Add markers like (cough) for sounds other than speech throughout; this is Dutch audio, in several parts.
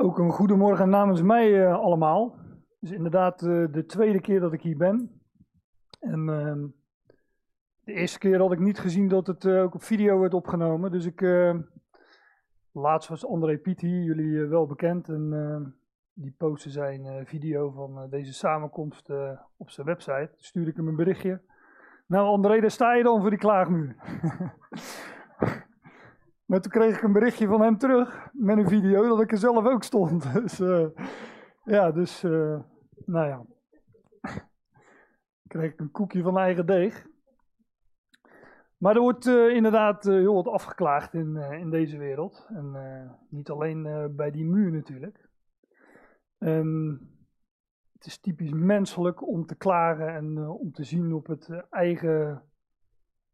Ook een goedemorgen namens mij uh, allemaal. Het is inderdaad uh, de tweede keer dat ik hier ben. En uh, de eerste keer had ik niet gezien dat het uh, ook op video werd opgenomen. Dus ik. laatst was André Piet hier, jullie wel bekend. En die postte zijn video van deze samenkomst op zijn website. Toen stuurde ik hem een berichtje. Nou, André, daar sta je dan voor die klaagmuur. (laughs) Maar toen kreeg ik een berichtje van hem terug met een video dat ik er zelf ook stond. (laughs) Dus uh, ja, dus uh, nou ja. kreeg ik een koekje van eigen deeg. Maar er wordt uh, inderdaad heel wat afgeklaagd in, in deze wereld. En niet alleen bij die muur natuurlijk. En het is typisch menselijk om te klagen en om te zien op het eigen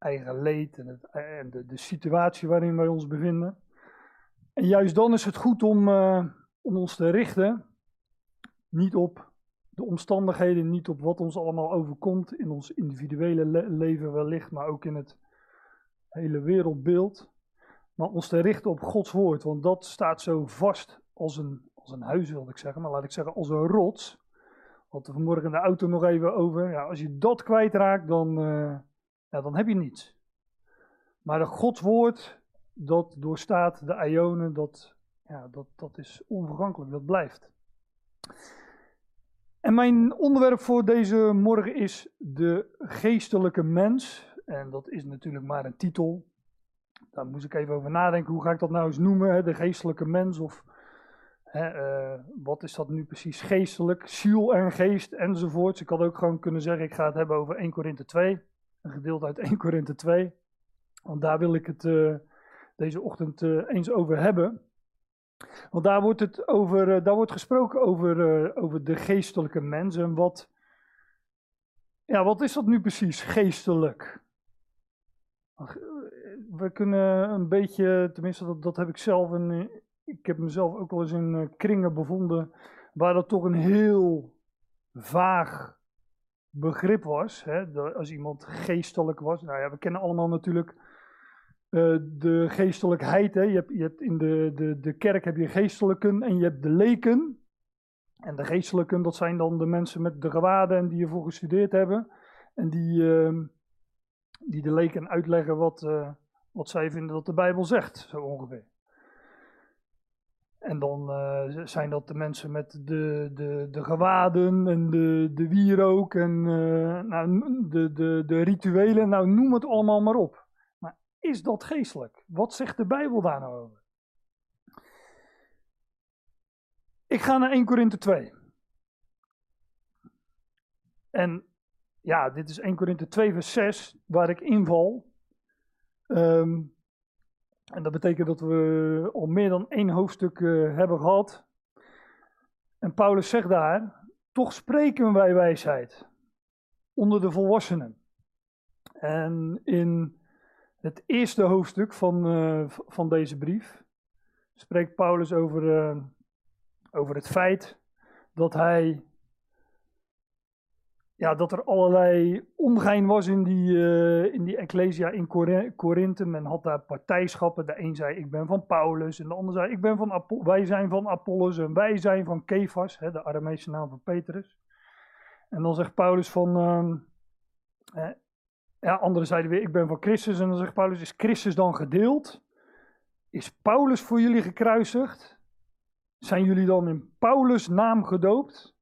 eigen leed en, het, de, situatie waarin wij ons bevinden. En juist dan is het goed om, uh, om ons te richten, niet op de omstandigheden, niet op wat ons allemaal overkomt in ons individuele le leven wellicht, maar ook in het hele wereldbeeld. Maar ons te richten op Gods woord, want dat staat zo vast als een, als een huis, wil ik zeggen, maar laat ik zeggen als een rots. Wat we vanmorgen in de auto nog even over. Ja, als je dat kwijtraakt, dan, uh, ja, dan heb je niets. Maar de Godswoord, dat doorstaat de ionen, dat, ja, dat, dat is onvergankelijk, dat blijft. En mijn onderwerp voor deze morgen is de geestelijke mens. En dat is natuurlijk maar een titel. Daar moest ik even over nadenken, hoe ga ik dat nou eens noemen, de geestelijke mens of... Hè, uh, wat is dat nu precies geestelijk, ziel en geest enzovoorts. Ik had ook gewoon kunnen zeggen, ik ga het hebben over 1 Korinthe 2. Een gedeelte uit 1 Korinthe 2. Want daar wil ik het uh, deze ochtend uh, eens over hebben. Want daar wordt, het over, uh, daar wordt gesproken over, over de geestelijke mens. En wat, ja, wat is dat nu precies, geestelijk? We kunnen een beetje, tenminste dat, dat heb ik zelf, en ik heb mezelf ook wel eens in kringen bevonden, waar dat toch een heel vaag begrip was. Hè, als iemand geestelijk was. Nou ja, we kennen allemaal natuurlijk uh, de geestelijkheid. Hè. Je, hebt, je in de, de, de kerk heb je geestelijken en je hebt de leken. En de geestelijken, dat zijn dan de mensen met de gewaden en die ervoor gestudeerd hebben. En die, uh, die de leken uitleggen wat, uh, wat zij vinden dat de Bijbel zegt, zo ongeveer. En dan uh, zijn dat de mensen met de, de, de gewaden en de, de wierook en uh, nou, de, de, de rituelen. Nou, noem het allemaal maar op. Maar is dat geestelijk? Wat zegt de Bijbel daar nou over? Ik ga naar 1 Korinthe 2. En ja, dit is 1 Korinthe 2 vers 6, waar ik inval. Um, en dat betekent dat we al meer dan één hoofdstuk uh, hebben gehad. En Paulus zegt daar: toch spreken wij wijsheid onder de volwassenen. En in het eerste hoofdstuk van, uh, van deze brief spreekt Paulus over, uh, over het feit dat hij ja, dat er allerlei ongein was in die, uh, in die Ecclesia in Korinthe. Men had daar partijschappen. De een zei, ik ben van Paulus. En de ander zei, ik ben van wij zijn van Apollos en wij zijn van Kefas. Hè, de Aramese naam van Petrus. En dan zegt Paulus van... Uh, eh, ja, anderen zeiden weer, ik ben van Christus. En dan zegt Paulus, is Christus dan gedeeld? Is Paulus voor jullie gekruisigd? Zijn jullie dan in Paulus' naam gedoopt?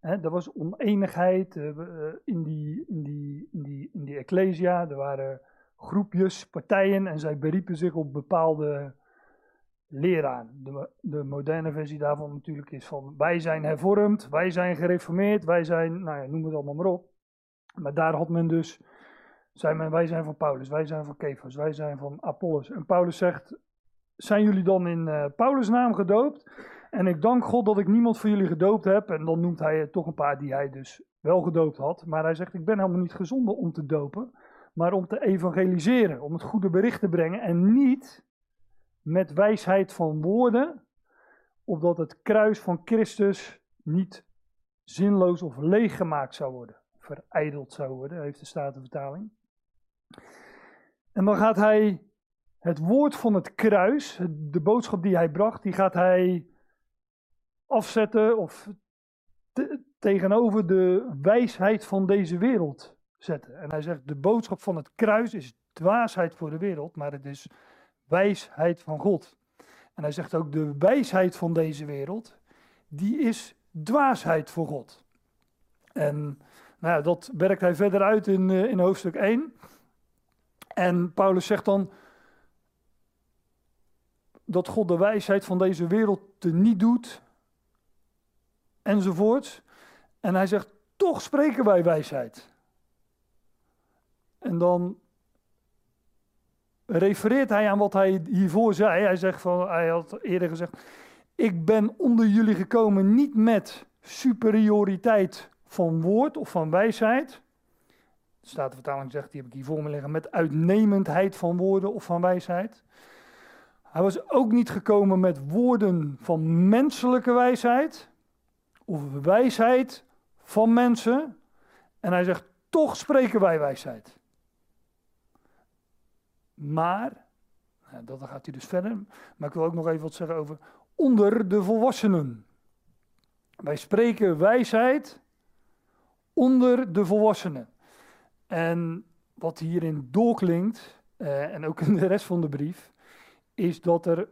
Er was oneenigheid uh, in, die, in, die, in, die, in die Ecclesia. Er waren groepjes, partijen en zij beriepen zich op bepaalde leraren. De, de moderne versie daarvan natuurlijk is van wij zijn hervormd, wij zijn gereformeerd, wij zijn, nou ja, noem het allemaal maar op. Maar daar had men dus, zei men wij zijn van Paulus, wij zijn van Kefas, wij zijn van Apollos. En Paulus zegt, zijn jullie dan in uh, Paulus' naam gedoopt? En ik dank God dat ik niemand van jullie gedoopt heb. En dan noemt hij toch een paar die hij dus wel gedoopt had. Maar hij zegt: Ik ben helemaal niet gezonden om te dopen, maar om te evangeliseren, om het goede bericht te brengen. En niet met wijsheid van woorden, opdat het kruis van Christus niet zinloos of leeg gemaakt zou worden, verijdeld zou worden, heeft de Statenvertaling. En dan gaat hij het woord van het kruis, de boodschap die hij bracht, die gaat hij afzetten of tegenover de wijsheid van deze wereld zetten. En hij zegt, de boodschap van het kruis is dwaasheid voor de wereld, maar het is wijsheid van God. En hij zegt ook, de wijsheid van deze wereld, die is dwaasheid voor God. En nou dat werkt hij verder uit in, eh, in hoofdstuk 1. En Paulus zegt dan dat God de wijsheid van deze wereld niet doet, enzovoort. En hij zegt, toch spreken wij wijsheid. En dan refereert hij aan wat hij hiervoor zei. Hij, zegt van, hij had eerder gezegd, ik ben onder jullie gekomen niet met superioriteit van woord of van wijsheid. De Statenvertaling zegt, die heb ik hier voor me liggen, met uitnemendheid van woorden of van wijsheid. Hij was ook niet gekomen met woorden van menselijke wijsheid of wijsheid van mensen. En hij zegt, toch spreken wij wijsheid. Maar, nou, dat gaat hij dus verder, maar ik wil ook nog even wat zeggen over onder de volwassenen. Wij spreken wijsheid onder de volwassenen. En wat hierin doorklinkt, eh, en ook in de rest van de brief, is dat er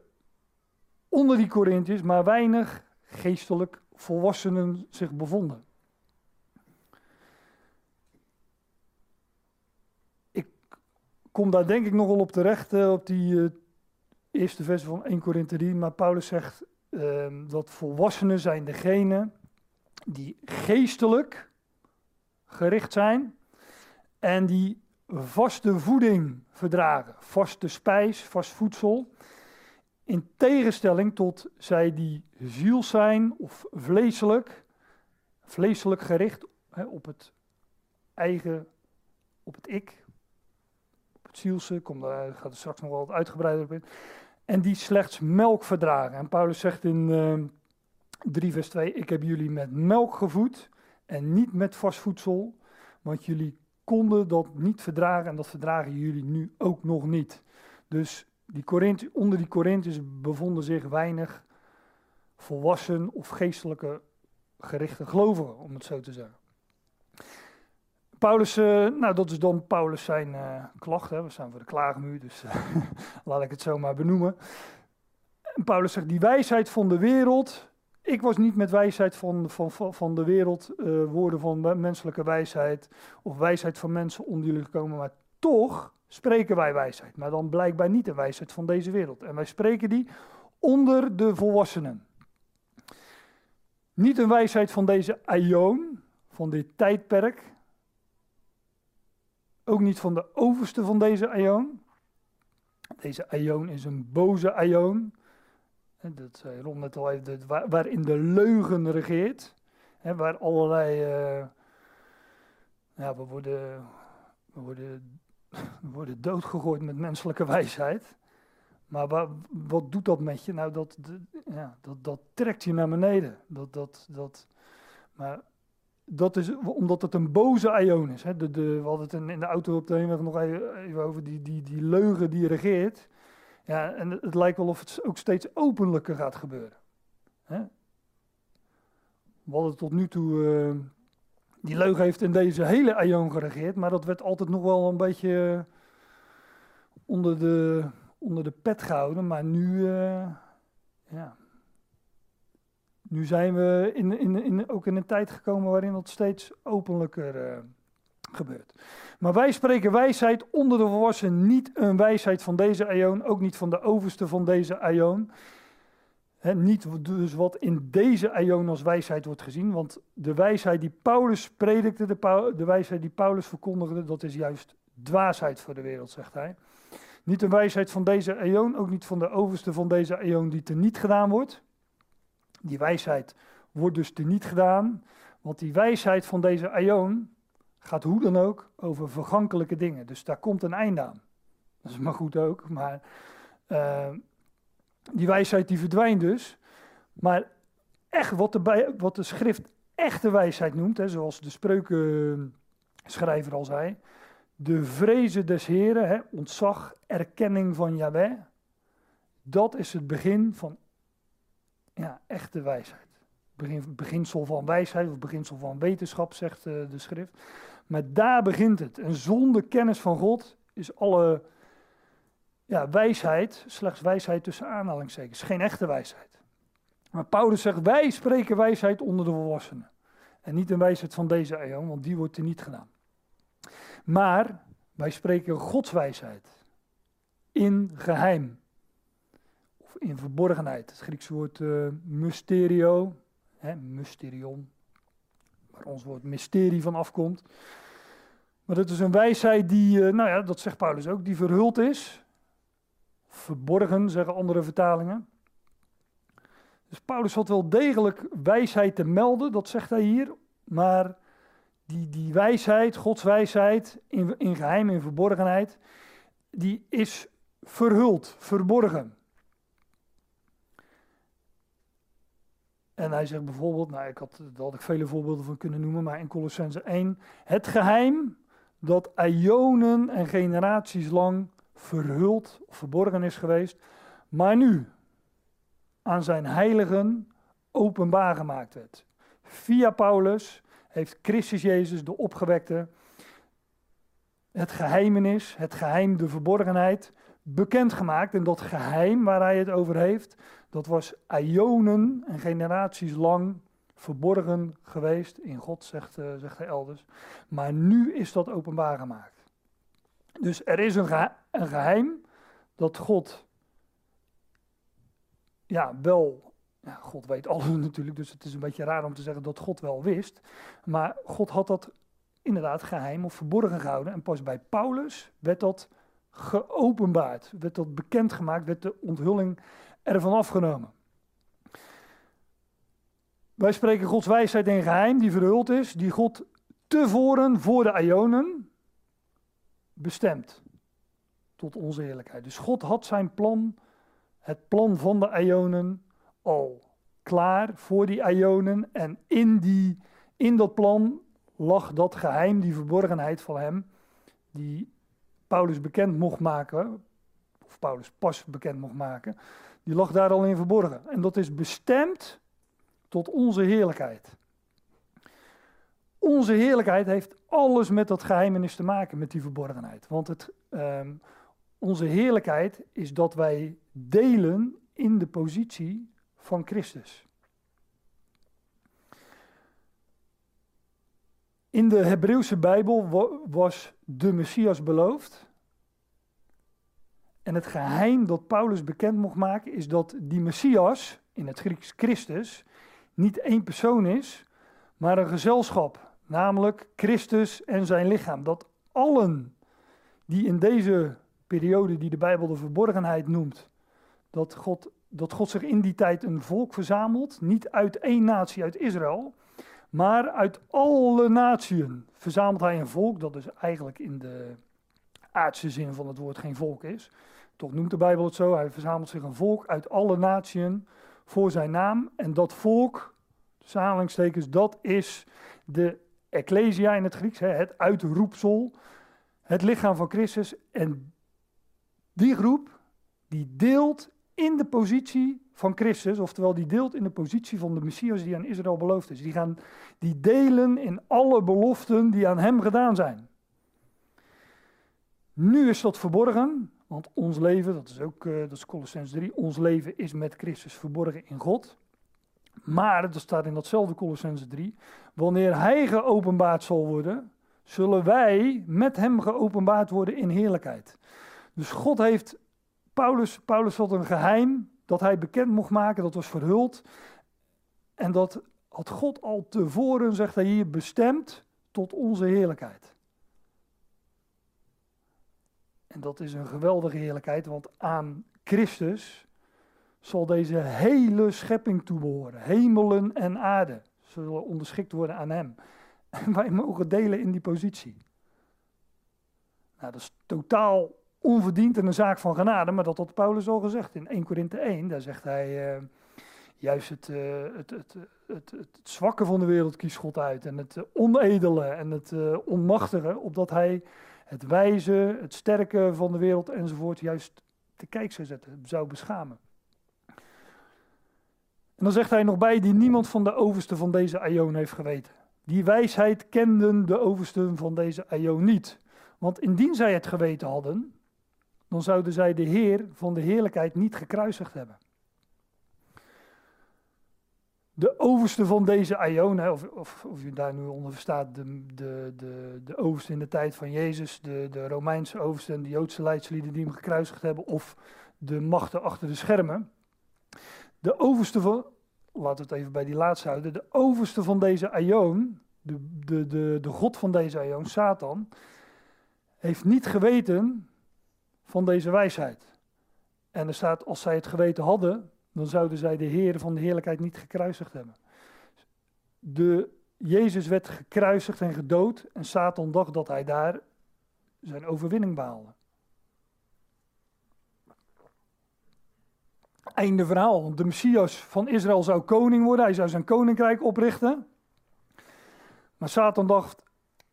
onder die Corinthiërs maar weinig geestelijk volwassenen zich bevonden. Ik kom daar denk ik nog wel op terecht, uh, op die uh, eerste vers van 1 Korinthe 3, maar Paulus zegt uh, dat volwassenen zijn degene die geestelijk gericht zijn en die vaste voeding verdragen, vaste spijs, vast voedsel. In tegenstelling tot zij die ziel zijn of vleeselijk, vleeselijk gericht hè, op het eigen, op het ik, op het zielse, kom daar gaat er straks nog wel wat uitgebreider op in. En die slechts melk verdragen. En Paulus zegt in uh, ehm, 3 vers 2, ik heb jullie met melk gevoed en niet met vast voedsel, want jullie konden dat niet verdragen en dat verdragen jullie nu ook nog niet. Dus die onder die Corinthiërs bevonden zich weinig volwassen of geestelijke gerichte gelovigen, om het zo te zeggen. Paulus, uh, nou dat is dan Paulus zijn uh, klacht, hè. we staan voor de klaagmuur, dus uh, (laughs) laat ik het zo maar benoemen. En Paulus zegt, die wijsheid van de wereld, ik was niet met wijsheid van, van, van de wereld, woorden van menselijke wijsheid of wijsheid van mensen onder jullie gekomen, maar toch spreken wij wijsheid, maar dan blijkbaar niet de wijsheid van deze wereld. En wij spreken die onder de volwassenen. Niet een wijsheid van deze aion, van dit tijdperk. Ook niet van de overste van deze aion. Deze aion is een boze aion. Dat zei Ron net al even, waarin de leugen regeert. waar allerlei. Uh, ja, we worden, we worden we worden doodgegooid met menselijke wijsheid. Maar wat, wat doet dat met je? Nou, dat, ja, dat, dat trekt je naar beneden. Dat, dat, dat, maar dat is omdat het een boze aion is. Hè. De, de, we hadden het in de auto op de heenweg nog even over die, die, die leugen die regeert. Ja, en het, lijkt wel of het ook steeds openlijker gaat gebeuren. Hè. We hadden tot nu toe uh, die leugen heeft in deze hele aion geregeerd, maar dat werd altijd nog wel een beetje eh, onder de, onder de pet gehouden. Maar nu, uh, ja. nu zijn we in, in, in, ook in een tijd gekomen waarin dat steeds openlijker uh, gebeurt. Maar wij spreken wijsheid onder de volwassenen, niet een wijsheid van deze aion, ook niet van de overste van deze aion niet dus wat in deze aion als wijsheid wordt gezien, want de wijsheid die Paulus predikte, de, wijsheid die Paulus verkondigde, dat is juist dwaasheid voor de wereld, zegt hij. Niet de wijsheid van deze aion, ook niet van de overste van deze aion die teniet gedaan wordt. Die wijsheid wordt dus teniet gedaan, want die wijsheid van deze aion gaat hoe dan ook over vergankelijke dingen. Dus daar komt een einde aan. Dat is maar goed ook, maar uh, die wijsheid die verdwijnt dus. Maar echt wat de, wat de schrift echte wijsheid noemt, hè, zoals de spreukenschrijver al zei. de vrezen des Heren, hè, ontzag, erkenning van Yahweh, dat is het begin van ja, echte wijsheid. Begin, beginsel van wijsheid of beginsel van wetenschap, zegt uh, de schrift. Maar daar begint het. En zonder kennis van God is alle ja, wijsheid, slechts wijsheid tussen aanhalingstekens, geen echte wijsheid. Maar Paulus zegt, wij spreken wijsheid onder de volwassenen. En niet een wijsheid van deze eeuw, want die wordt er niet gedaan. Maar wij spreken Gods wijsheid in geheim. Of in verborgenheid. Het Griekse woord uh, mysterio, hè, mysterion, waar ons woord mysterie van afkomt. Maar dat is een wijsheid die, uh, nou ja, dat zegt Paulus ook, die verhuld is. Verborgen, zeggen andere vertalingen. Dus Paulus had wel degelijk wijsheid te melden, dat zegt hij hier. Maar die, die wijsheid, Gods wijsheid, in, in geheim, in verborgenheid, die is verhuld, verborgen. En hij zegt bijvoorbeeld, nou ik had, daar had ik vele voorbeelden van kunnen noemen, maar in Colossense 1, het geheim dat ionen en generaties lang verhuld of verborgen is geweest, maar nu aan zijn heiligen openbaar gemaakt werd. Via Paulus heeft Christus Jezus, de opgewekte, het geheimenis, het geheim, de verborgenheid, bekendgemaakt. En dat geheim waar hij het over heeft, dat was ionen en generaties lang verborgen geweest in God, zegt, uh, zegt hij elders. Maar nu is dat openbaar gemaakt. Dus er is een, een geheim dat God ja, wel God weet alles (laughs) natuurlijk, dus het is een beetje raar om te zeggen dat God wel wist. Maar God had dat inderdaad geheim of verborgen gehouden. En pas bij Paulus werd dat geopenbaard, werd dat bekendgemaakt, werd de onthulling ervan afgenomen. Wij spreken Gods wijsheid in geheim, die verhuld is, die God tevoren voor de Ionen bestemd tot onze heerlijkheid. Dus God had zijn plan, het plan van de Ionen, al klaar voor die Ionen. En in, die, in dat plan lag dat geheim, die verborgenheid van hem, die Paulus bekend mocht maken, of Paulus pas bekend mocht maken, die lag daar al in verborgen. En dat is bestemd tot onze heerlijkheid. Onze heerlijkheid heeft alles met dat geheimenis te maken, met die verborgenheid. Want het, ehm, onze heerlijkheid is dat wij delen in de positie van Christus. In de Hebreeuwse Bijbel was de Messias beloofd. En het geheim dat Paulus bekend mocht maken is dat die Messias, in het Grieks Christus, niet één persoon is, maar een gezelschap, namelijk Christus en zijn lichaam. Dat allen die in deze periode die de Bijbel de verborgenheid noemt, dat God dat God zich in die tijd een volk verzamelt, niet uit één natie, uit Israël, maar uit alle naties verzamelt hij een volk, dat dus eigenlijk in de aardse zin van het woord geen volk is. Toch noemt de Bijbel het zo, hij verzamelt zich een volk uit alle naties voor zijn naam. En dat volk, samenhalingstekens, dat is de Ecclesia in het Grieks, het uitroepsel, het lichaam van Christus. En die groep, die deelt in de positie van Christus, oftewel die deelt in de positie van de Messias die aan Israël beloofd is. Die, gaan, die delen in alle beloften die aan hem gedaan zijn. Nu is dat verborgen, want ons leven, dat is ook, uh, dat is Colossens 3, ons leven is met Christus verborgen in God. Maar, dat staat in datzelfde Colossens 3, wanneer hij geopenbaard zal worden, zullen wij met hem geopenbaard worden in heerlijkheid. Dus God heeft Paulus, Paulus had een geheim dat hij bekend mocht maken, dat was verhuld. En dat had God al tevoren, zegt hij hier, bestemd tot onze heerlijkheid. En dat is een geweldige heerlijkheid, want aan Christus zal deze hele schepping toebehoren. Hemelen en aarde zullen onderschikt worden aan hem. En (laughs) wij mogen delen in die positie. Nou, dat is totaal onverdiend en een zaak van genade, maar dat had Paulus al gezegd in 1 Korinthe 1. Daar zegt hij, uh, juist het, uh, het, het, het, het, zwakke van de wereld kiest God uit en het onedele en het onmachtige, opdat hij het wijze, het sterke van de wereld enzovoort juist te kijk zou zetten, zou beschamen. En dan zegt hij nog bij, die niemand van de overste van deze aion heeft geweten. Die wijsheid kenden de oversten van deze aion niet. Want indien zij het geweten hadden, dan zouden zij de Heer van de heerlijkheid niet gekruisigd hebben. De overste van deze aion, of, of, of je daar nu onder verstaat, de, de, de, de overste in de tijd van Jezus, de, de Romeinse overste en de Joodse leidslieden die hem gekruisigd hebben, of de machten achter de schermen. De overste van, laten we het even bij die laatste houden, de overste van deze aion, de, de, de, de god van deze aion, Satan, heeft niet geweten van deze wijsheid. En er staat, als zij het geweten hadden, dan zouden zij de Heer van de heerlijkheid niet gekruisigd hebben. De, Jezus werd gekruisigd en gedood en Satan dacht dat hij daar zijn overwinning behaalde. Einde verhaal. De Messias van Israël zou koning worden, hij zou zijn koninkrijk oprichten. Maar Satan dacht,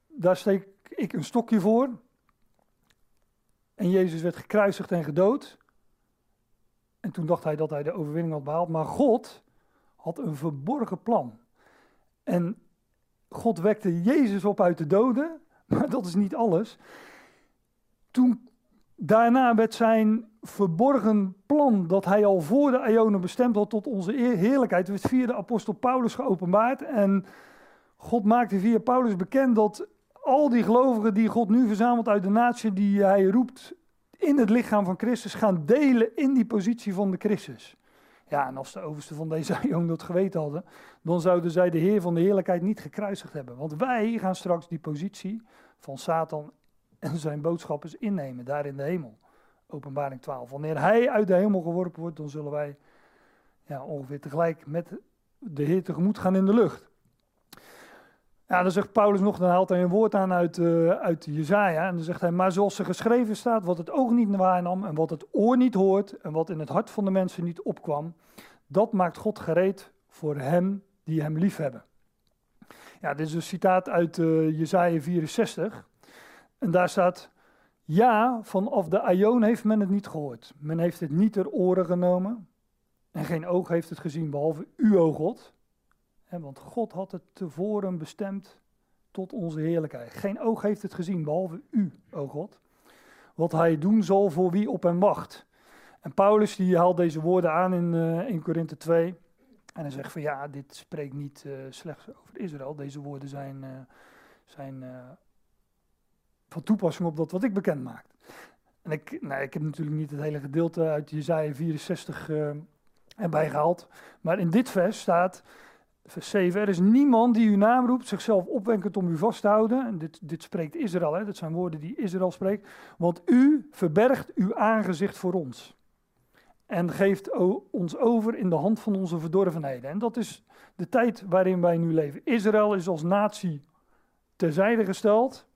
daar steek ik een stokje voor. En Jezus werd gekruisigd en gedood. En toen dacht hij dat hij de overwinning had behaald. Maar God had een verborgen plan. En God wekte Jezus op uit de doden. (laughs) Maar dat is niet alles. Toen daarna werd zijn verborgen plan dat hij al voor de Ionen bestemd had tot onze heerlijkheid, werd via de apostel Paulus geopenbaard. En God maakte via Paulus bekend dat al die gelovigen die God nu verzamelt uit de natie die hij roept in het lichaam van Christus gaan delen in die positie van de Christus. Ja, en als de overste van deze (laughs) jong dat geweten hadden, dan zouden zij de Heer van de heerlijkheid niet gekruisigd hebben. Want wij gaan straks die positie van Satan en zijn boodschappers innemen, daar in de hemel. Openbaring 12. Wanneer hij uit de hemel geworpen wordt, dan zullen wij ja, ongeveer tegelijk met de Heer tegemoet gaan in de lucht. Ja, dan zegt Paulus nog, dan haalt hij een woord aan uit, uh, uit Jezaja. En dan zegt hij, maar zoals er geschreven staat, wat het oog niet waarnam en wat het oor niet hoort en wat in het hart van de mensen niet opkwam, dat maakt God gereed voor hen die hem liefhebben. Ja, dit is een citaat uit uh, Jezaja 64. En daar staat, ja, vanaf de Aion heeft men het niet gehoord. Men heeft het niet ter oren genomen. En geen oog heeft het gezien, behalve u, o God want God had het tevoren bestemd tot onze heerlijkheid. Geen oog heeft het gezien, behalve u, o God. Wat hij doen zal voor wie op hem wacht. En Paulus die haalt deze woorden aan in, uh, in Korinthe 2. En hij zegt van ja, dit spreekt niet uh, slechts over Israël. Deze woorden zijn, uh, zijn van toepassing op dat wat ik bekend maak. En ik, nou, ik heb natuurlijk niet het hele gedeelte uit Jezaja 64 erbij gehaald. Maar in dit vers staat Vers 7. Er is niemand die uw naam roept, zichzelf opwenkend om u vast te houden. En dit, dit spreekt Israël, hè? dat zijn woorden die Israël spreekt. Want u verbergt uw aangezicht voor ons. En geeft ons over in de hand van onze verdorvenheden. En dat is de tijd waarin wij nu leven. Israël is als natie terzijde gesteld.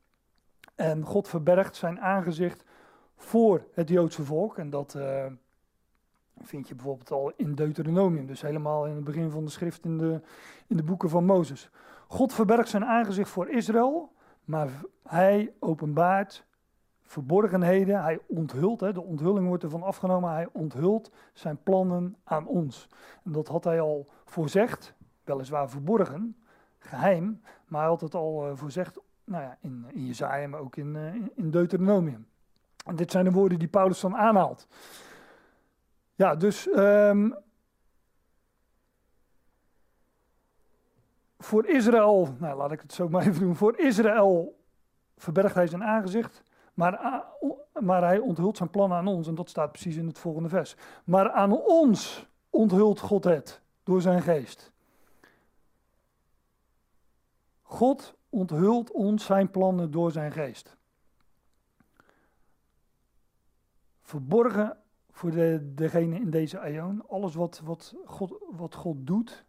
En God verbergt zijn aangezicht voor het Joodse volk. En dat. Uh, vind je bijvoorbeeld al in Deuteronomium, dus helemaal in het begin van de schrift in de, in de boeken van Mozes. God verbergt zijn aangezicht voor Israël, maar hij openbaart verborgenheden, hij onthult, hè, de onthulling wordt ervan afgenomen, hij onthult zijn plannen aan ons. En dat had hij al voorzegd, weliswaar verborgen, geheim, maar hij had het al uh, voorzegd nou ja, in, in Jezaja, maar ook in, uh, in Deuteronomium. En dit zijn de woorden die Paulus dan aanhaalt. Ja, dus um, voor Israël, nou laat ik het zo maar even doen. Voor Israël verbergt hij zijn aangezicht, maar, maar hij onthult zijn plan aan ons. En dat staat precies in het volgende vers. Maar aan ons onthult God het door zijn geest. God onthult ons zijn plannen door zijn geest. Verborgen voor de, degene in deze aion. Alles wat, wat, God, wat God doet,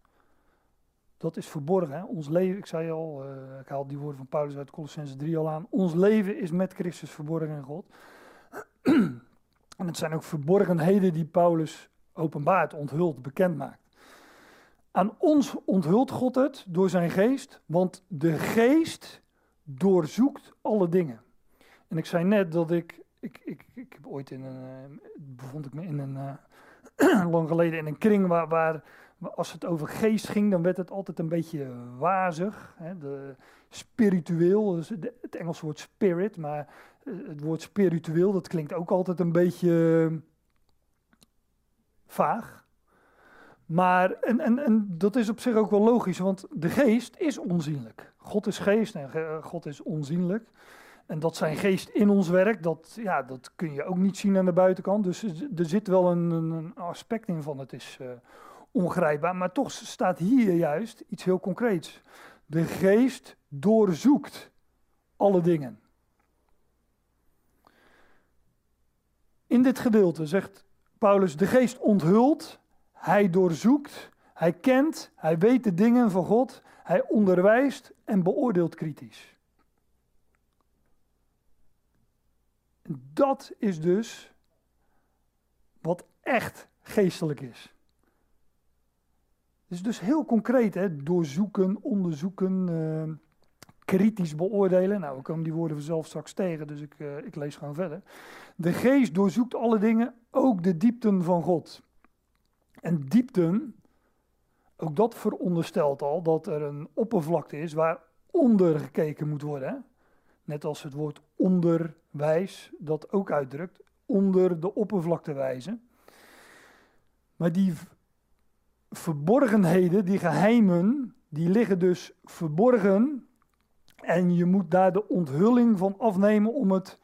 dat is verborgen. Ons leven, ik zei al, uh, ik haal die woorden van Paulus uit Colossense 3 al aan. Ons leven is met Christus verborgen in God. (clears throat) en het zijn ook verborgenheden die Paulus openbaart, onthult, bekend maakt. Aan ons onthult God het door zijn geest, want de geest doorzoekt alle dingen. En ik zei net dat ik, ik, ik, ik heb ooit in een, uh, bevond ik me in een, uh, (clears throat) lang geleden in een kring waar, waar, als het over geest ging, dan werd het altijd een beetje wazig. Hè, de, spiritueel, dus het Engelse woord spirit, maar het woord spiritueel, dat klinkt ook altijd een beetje vaag. Maar, en dat is op zich ook wel logisch, want de geest is onzienlijk. God is geest en God is onzienlijk. En dat zijn geest in ons werk, dat, ja, dat kun je ook niet zien aan de buitenkant. Dus er zit wel een, een aspect in van het is uh, ongrijpbaar. Maar toch staat hier juist iets heel concreets. De geest doorzoekt alle dingen. In dit gedeelte zegt Paulus, de geest onthult, hij doorzoekt, hij kent, hij weet de dingen van God, hij onderwijst en beoordeelt kritisch. Dat is dus wat echt geestelijk is. Het is dus heel concreet, hè? doorzoeken, onderzoeken, uh, kritisch beoordelen. Nou, we komen die woorden vanzelf straks tegen, dus ik, uh, ik lees gewoon verder. De geest doorzoekt alle dingen, ook de diepten van God. En diepten, ook dat veronderstelt al dat er een oppervlakte is waar onder gekeken moet worden. Net als het woord onderwijs dat ook uitdrukt, onder de oppervlakte wijzen. Maar die verborgenheden, die geheimen, die liggen dus verborgen. En je moet daar de onthulling van afnemen om het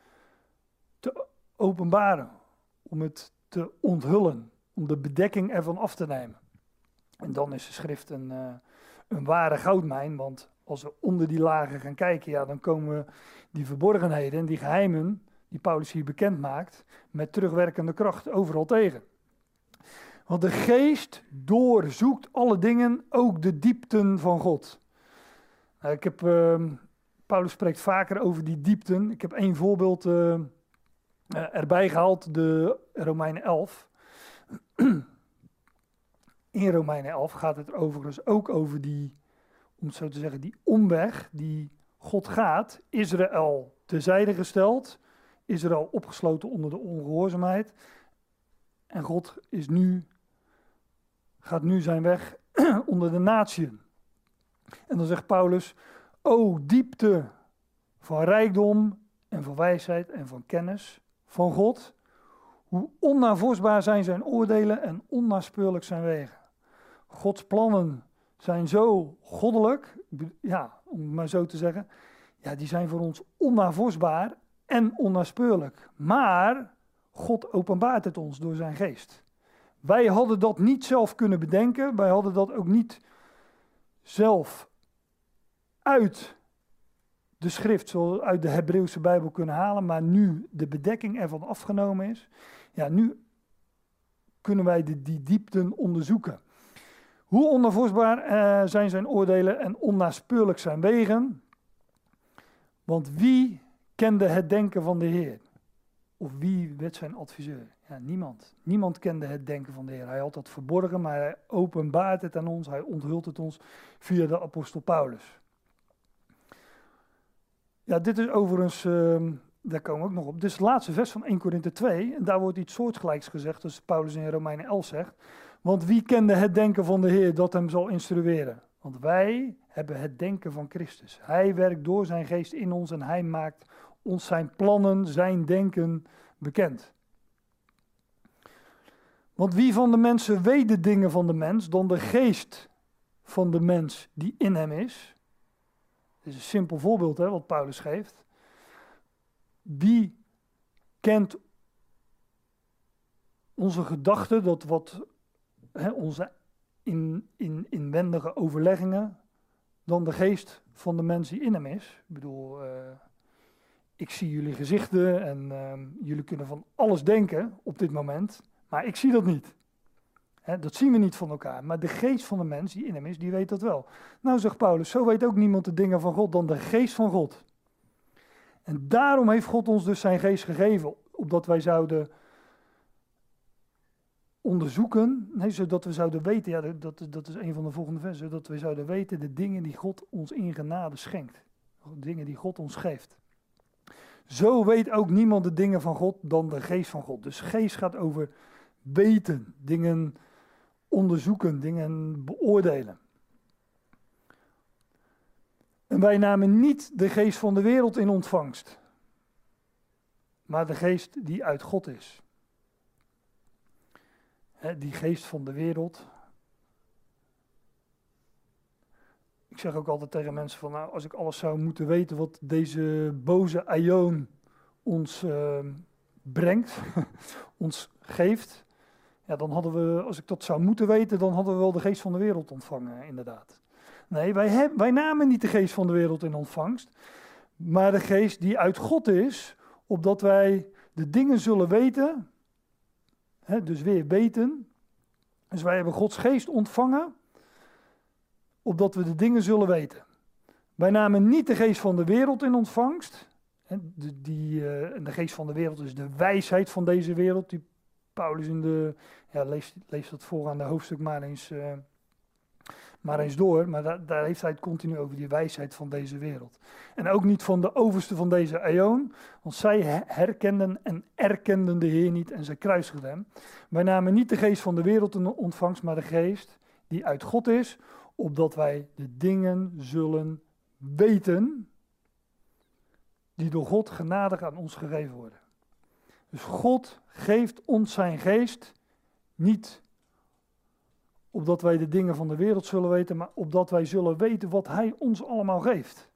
te openbaren, om het te onthullen, om de bedekking ervan af te nemen. En dan is de schrift een, uh, een ware goudmijn, want als we onder die lagen gaan kijken, ja, dan komen die verborgenheden en die geheimen die Paulus hier bekend maakt, met terugwerkende kracht overal tegen. Want de geest doorzoekt alle dingen, ook de diepten van God. Nou, ik heb, uh, Paulus spreekt vaker over die diepten. Ik heb één voorbeeld uh, erbij gehaald, de Romeinen 11. (clears throat) In Romeinen 11 gaat het overigens ook over die, om zo te zeggen, die omweg die God gaat. Israël terzijde gesteld, Israël opgesloten onder de ongehoorzaamheid. En God is nu gaat nu zijn weg (clears throat) onder de natieën. En dan zegt Paulus, o diepte van rijkdom en van wijsheid en van kennis van God, hoe onnavorsbaar zijn zijn oordelen en onnaspeurlijk zijn wegen. Gods plannen zijn zo goddelijk, ja, om het maar zo te zeggen, ja, die zijn voor ons onnavorsbaar en onnaspeurlijk. Maar God openbaart het ons door zijn geest. Wij hadden dat niet zelf kunnen bedenken. Wij hadden dat ook niet zelf uit de schrift, zoals uit de Hebreeuwse Bijbel kunnen halen. Maar nu de bedekking ervan afgenomen is, ja, nu kunnen wij de, die diepten onderzoeken. Hoe onafvoersbaar uh, zijn zijn oordelen en onnaspeurlijk zijn wegen? Want wie kende het denken van de Heer? Of wie werd zijn adviseur? Ja, niemand. Niemand kende het denken van de Heer. Hij had dat verborgen, maar hij openbaart het aan ons. Hij onthult het ons via de apostel Paulus. Ja, dit is overigens, uh, daar komen we ook nog op. Dit is het laatste vers van 1 Korinthe 2. En daar wordt iets soortgelijks gezegd, als Paulus in Romeinen 11 zegt. Want wie kende het denken van de Heer dat hem zal instrueren? Want wij hebben het denken van Christus. Hij werkt door zijn geest in ons en hij maakt ons zijn plannen, zijn denken bekend. Want wie van de mensen weet de dingen van de mens dan de geest van de mens die in hem is? Dit is een simpel voorbeeld hè, wat Paulus geeft. Wie kent onze gedachten, dat wat hè, onze in, in, inwendige overleggingen, dan de geest van de mens die in hem is? Ik bedoel, uh, ik zie jullie gezichten en uh, jullie kunnen van alles denken op dit moment. Maar ik zie dat niet. dat zien we niet van elkaar. Maar de geest van de mens die in hem is, die weet dat wel. Nou, zegt Paulus, zo weet ook niemand de dingen van God dan de geest van God. En daarom heeft God ons dus zijn geest gegeven, opdat wij zouden onderzoeken, nee, zodat we zouden weten, ja, dat, dat is een van de volgende versen, zodat we zouden weten de dingen die God ons in genade schenkt. Dingen die God ons geeft. zo weet ook niemand de dingen van God dan de geest van God. Dus geest gaat over weten, dingen onderzoeken, dingen beoordelen. En wij namen niet de geest van de wereld in ontvangst, maar de geest die uit God is. Die geest van de wereld. Ik zeg ook altijd tegen mensen van, nou, als ik alles zou moeten weten wat deze boze Aion ons uh, brengt, (laughs) ons geeft, ja, dan hadden we, als ik dat zou moeten weten, dan hadden we wel de geest van de wereld ontvangen, inderdaad. Nee, wij, wij namen niet de geest van de wereld in ontvangst, maar de geest die uit God is, opdat wij de dingen zullen weten, dus weer weten. Dus wij hebben Gods geest ontvangen, opdat we de dingen zullen weten. Wij namen niet de geest van de wereld in ontvangst. De, die, uh, de geest van de wereld is de wijsheid van deze wereld, die Paulus in de, ja, lees, dat voor aan de hoofdstuk maar eens, uh, maar eens door, maar daar, daar heeft hij het continu over die wijsheid van deze wereld. En ook niet van de overste van deze eon, want zij herkenden en erkenden de Heer niet en zij kruisigden hem. Wij namen niet de geest van de wereld in ontvangst, maar de geest die uit God is, opdat wij de dingen zullen weten die door God genadig aan ons gegeven worden. Dus God geeft ons zijn geest niet opdat wij de dingen van de wereld zullen weten, maar opdat wij zullen weten wat Hij ons allemaal geeft.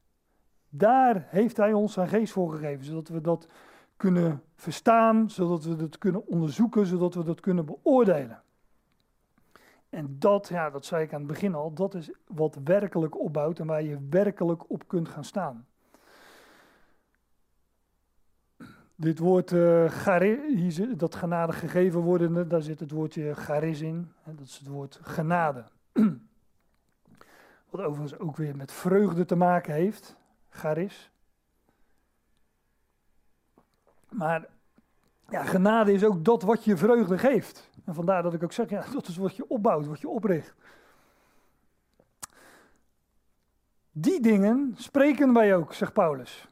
Daar heeft Hij ons zijn geest voor gegeven, zodat we dat kunnen verstaan, zodat we dat kunnen onderzoeken, zodat we dat kunnen beoordelen. En dat, ja, dat zei ik aan het begin al, dat is wat werkelijk opbouwt en waar je werkelijk op kunt gaan staan. Dit woord uh, dat genade gegeven worden, daar zit het woordje charis in. dat is het woord genade. (clears throat) Wat overigens ook weer met vreugde te maken heeft. Charis. Maar ja, genade is ook dat wat je vreugde geeft. En vandaar dat ik ook zeg, ja, (laughs) dat is wat je opbouwt, wat je opricht. Die dingen spreken wij ook, zegt Paulus.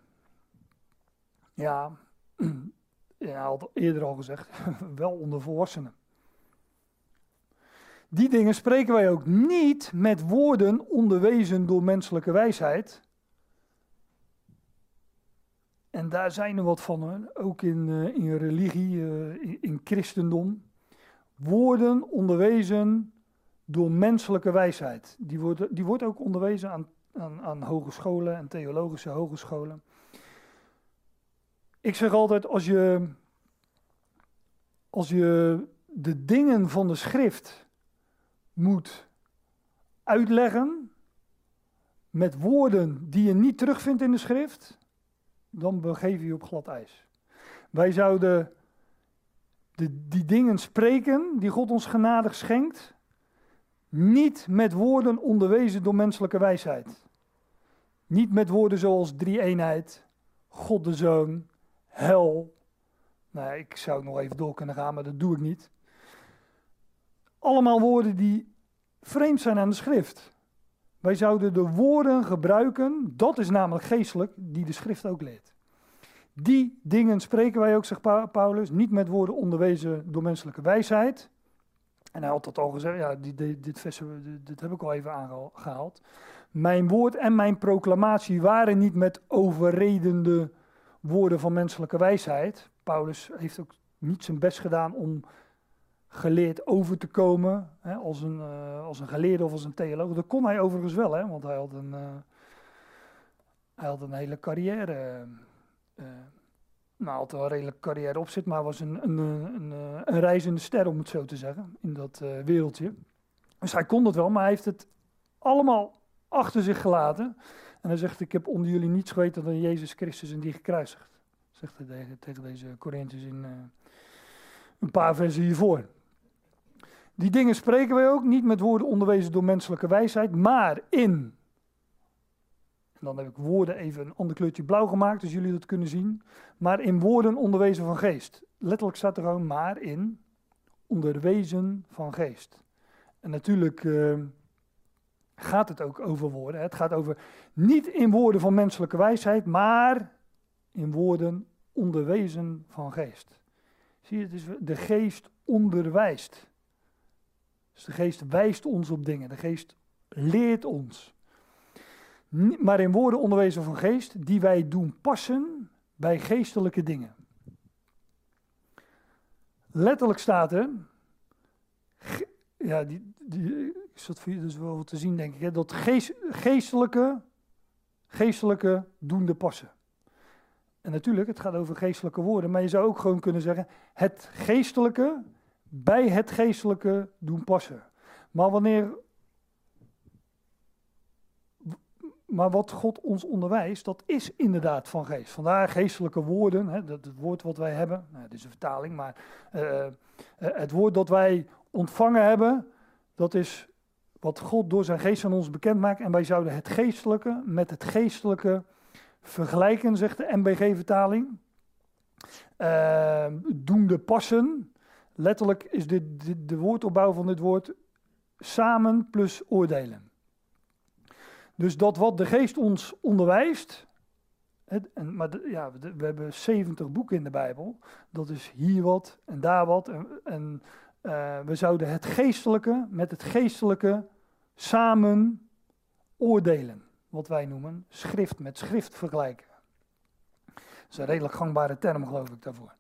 Ja, ja, had eerder al gezegd, (laughs) wel onder volwassenen. Die dingen spreken wij ook niet met woorden onderwezen door menselijke wijsheid. En daar zijn er wat van, ook in, uh, in religie, in, in, christendom. Woorden onderwezen door menselijke wijsheid. Die wordt, die wordt ook onderwezen aan, aan, aan hogescholen en theologische hogescholen. Ik zeg altijd, als je, als je de dingen van de schrift moet uitleggen met woorden die je niet terugvindt in de schrift, dan begeef je je op glad ijs. Wij zouden de, die dingen spreken die God ons genadig schenkt, niet met woorden onderwezen door menselijke wijsheid. Niet met woorden zoals drie-eenheid, God de Zoon, hel. Nou, ik zou nog even door kunnen gaan, maar dat doe ik niet. Allemaal woorden die vreemd zijn aan de schrift. Wij zouden de woorden gebruiken, dat is namelijk geestelijk, die de schrift ook leert. Die dingen spreken wij ook, zegt Paulus, niet met woorden onderwezen door menselijke wijsheid. En hij had dat al gezegd, ja, dit, dit, dit, heb ik al even aangehaald. Mijn woord en mijn proclamatie waren niet met overredende woorden van menselijke wijsheid. Paulus heeft ook niet zijn best gedaan om geleerd over te komen, hè, als, een, uh, als een geleerde of als een theoloog. Dat kon hij overigens wel, hè, want hij had een, uh, hij had een hele carrière. Uh, nou, had een redelijke carrière op zit, maar was een, een, een, een, reizende ster, om het zo te zeggen, in dat wereldje. Dus hij kon dat wel, maar hij heeft het allemaal achter zich gelaten. En hij zegt, ik heb onder jullie niets geweten dan Jezus Christus en die gekruisigd. Zegt hij tegen, deze Corinthiërs in uh, een paar versen hiervoor. Die dingen spreken wij ook niet met woorden onderwezen door menselijke wijsheid, maar in. En dan heb ik woorden even een ander kleurtje blauw gemaakt, dus jullie dat kunnen zien. Maar in woorden onderwezen van geest. Letterlijk staat er gewoon maar in onderwezen van geest. En natuurlijk uh, gaat het ook over woorden. Het gaat over niet in woorden van menselijke wijsheid, maar in woorden onderwezen van geest. Zie je, het is, de geest onderwijst. Dus de geest wijst ons op dingen. De geest leert ons. Maar in woorden onderwezen van geest die wij doen passen bij geestelijke dingen. Letterlijk staat er, ja, die, die is dat voor je dus wel te zien, denk ik, hè, dat geest, geestelijke, geestelijke doende passen. En natuurlijk, het gaat over geestelijke woorden, maar je zou ook gewoon kunnen zeggen, het geestelijke bij het geestelijke doen passen. Maar wanneer maar wat God ons onderwijst, dat is inderdaad van geest. Vandaar geestelijke woorden, hè, dat, het woord wat wij hebben, nou, is een vertaling, maar uh, het woord dat wij ontvangen hebben, dat is wat God door zijn geest aan ons bekend maakt. En wij zouden het geestelijke met het geestelijke vergelijken, zegt de MBG-vertaling. Uh, doende passen. Letterlijk is dit, de woordopbouw van dit woord samen plus oordelen. Dus dat wat de geest ons onderwijst, en, maar ja, we, hebben 70 boeken in de Bijbel, dat is hier wat en daar wat. En, en uh, we zouden het geestelijke met het geestelijke samen oordelen. Wat wij noemen schrift met schrift vergelijken. Dat is een redelijk gangbare term, geloof ik, daarvoor.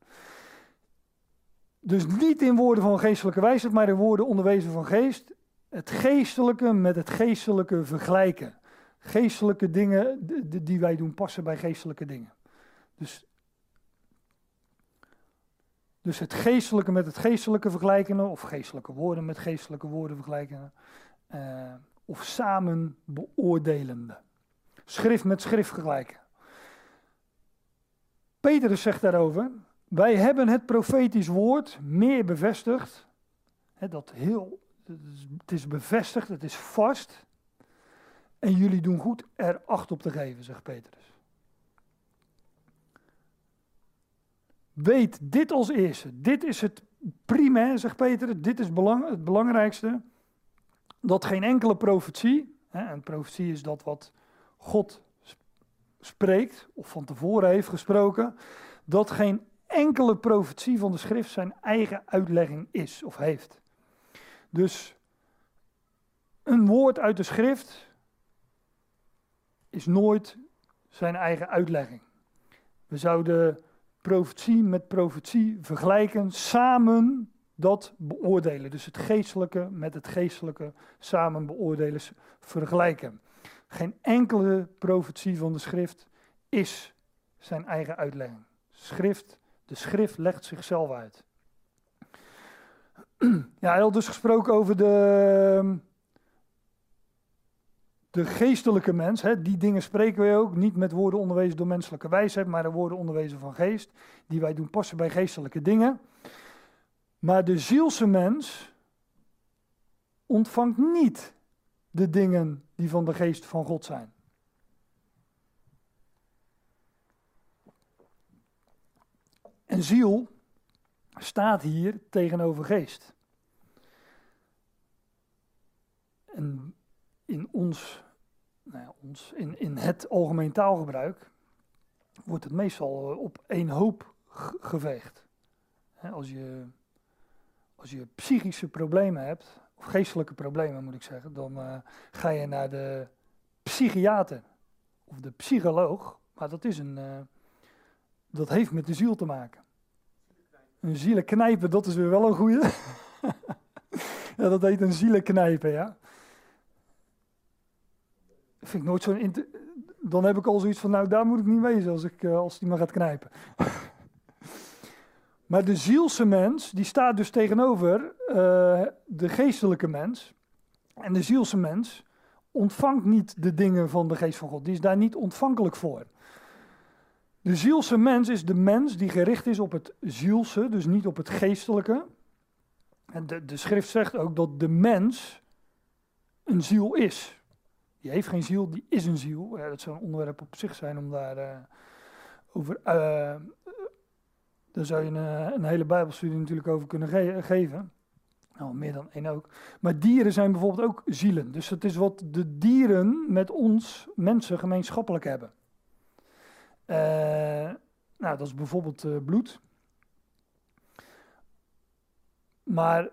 Dus niet in woorden van geestelijke wijsheid, maar in woorden onderwezen van geest. Het geestelijke met het geestelijke vergelijken geestelijke dingen die wij doen passen bij geestelijke dingen. Dus, dus het geestelijke met het geestelijke vergelijken, of geestelijke woorden met geestelijke woorden vergelijken, uh, of samen beoordelende. Schrift met schrift vergelijken. Petrus zegt daarover, wij hebben het profetisch woord meer bevestigd. dat heel, het is bevestigd, het is vast. En jullie doen goed er acht op te geven, zegt Petrus. Weet dit als eerste. Dit is het primair, zegt Petrus. Dit is belang, het belangrijkste. Dat geen enkele profetie, hè, en profetie is dat wat God spreekt, of van tevoren heeft gesproken, dat geen enkele profetie van de schrift zijn eigen uitlegging is of heeft. Dus een woord uit de schrift is nooit zijn eigen uitlegging. We zouden profetie met profetie vergelijken, samen dat beoordelen. Dus het geestelijke met het geestelijke samen beoordelen, vergelijken. Geen enkele profetie van de schrift is zijn eigen uitlegging. Schrift, de schrift legt zichzelf uit. (clears throat) Ja, hij had dus gesproken over de, de geestelijke mens, hè, die dingen spreken wij ook, niet met woorden onderwezen door menselijke wijsheid, maar de woorden onderwezen van geest, die wij doen passen bij geestelijke dingen. Maar de zielse mens ontvangt niet de dingen die van de geest van God zijn. En ziel staat hier tegenover geest. En in ons nou ons, in, in het algemeen taalgebruik wordt het meestal eh, op één hoop geveegd. als, je, als je psychische problemen hebt, of geestelijke problemen moet ik zeggen, dan uh, ga je naar de psychiater of de psycholoog. Maar dat, is een, uh, dat heeft met de ziel te maken. Een zielenknijpen, dat is weer wel een goede. (laughs) ja, dat heet een zielenknijpen, ja vind ik nooit zo'n. Dan heb ik al zoiets van, nou daar moet ik niet wezen als, ik, uh, als die maar gaat knijpen. (laughs) maar de zielse mens, die staat dus tegenover uh, de geestelijke mens. En de zielse mens ontvangt niet de dingen van de geest van God. Die is daar niet ontvankelijk voor. De zielse mens is de mens die gericht is op het zielse, dus niet op het geestelijke. De, de schrift zegt ook dat de mens een ziel is. Die heeft geen ziel, die is een ziel. Ja, dat zou een onderwerp op zich zijn om daar uh, over. Uh, daar zou je een, een, hele Bijbelstudie natuurlijk over kunnen ge geven. Nou, meer dan één ook. Maar dieren zijn bijvoorbeeld ook zielen. Dus het is wat de dieren met ons, mensen, gemeenschappelijk hebben. Nou, dat is bijvoorbeeld bloed. Maar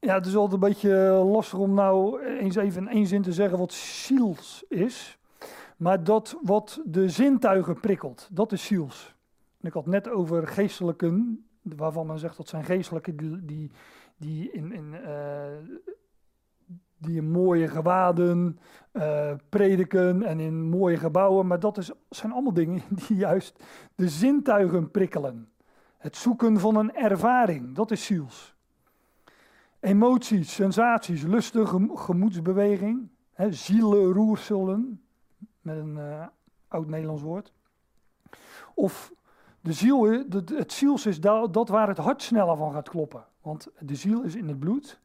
ja, het is altijd een beetje lastig om nou eens even in één zin te zeggen wat ziels is. Maar dat wat de zintuigen prikkelt, dat is ziels. Ik had net over geestelijken, waarvan men zegt dat zijn geestelijke die, die, in, in, uh, die mooie gewaden uh, prediken en in mooie gebouwen. Maar dat is, zijn allemaal dingen (laughs) die juist de zintuigen prikkelen. Het zoeken van een ervaring, dat is ziels. Emoties, sensaties, lusten, gemoedsbeweging, hè, zielenroerselen, met een uh, oud Nederlands woord. Of de ziel, het ziels is dat waar het hart sneller van gaat kloppen. Want de ziel is in het bloed.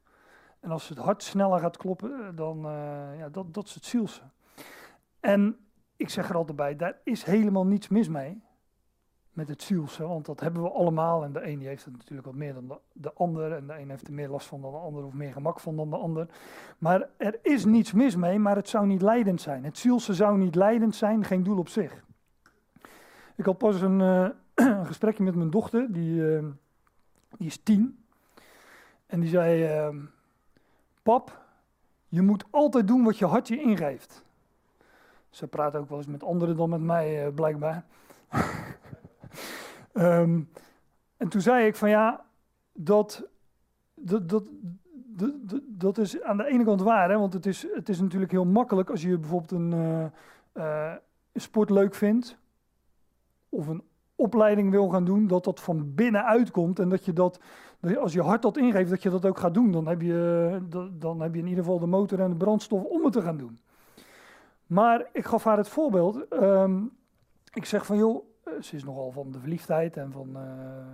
En als het hart sneller gaat kloppen, eh, dan ja, dat, dat is het zielse. En ik zeg er altijd bij, daar is helemaal niets mis mee met het zielse, want dat hebben we allemaal. En de een die heeft het natuurlijk wat meer dan de, de ander. En de een heeft er meer last van dan de ander of meer gemak van dan de ander. Maar er is niets mis mee, maar het zou niet leidend zijn. Het zielse zou niet leidend zijn, geen doel op zich. Ik had pas een, (clears throat) uh, gesprekje met mijn dochter, die, uh, die is tien. En die zei, uh, pap, je moet altijd doen wat je hart je ingeeft. Ze praat ook wel eens met anderen dan met mij, blijkbaar. (laughs) Um, en toen zei ik van ja, dat, dat, dat, dat, is aan de ene kant waar, hè, want het is, het is natuurlijk heel makkelijk als je bijvoorbeeld een uh, uh, sport leuk vindt of een opleiding wil gaan doen, dat dat van binnenuit komt en dat je dat, als je hart dat ingeeft, dat je dat ook gaat doen. Dan heb je, dan heb je in ieder geval de motor en de brandstof om het te gaan doen. Maar ik gaf haar het voorbeeld. Um, ik zeg van joh, eh, ze is nogal van de verliefdheid en van uh,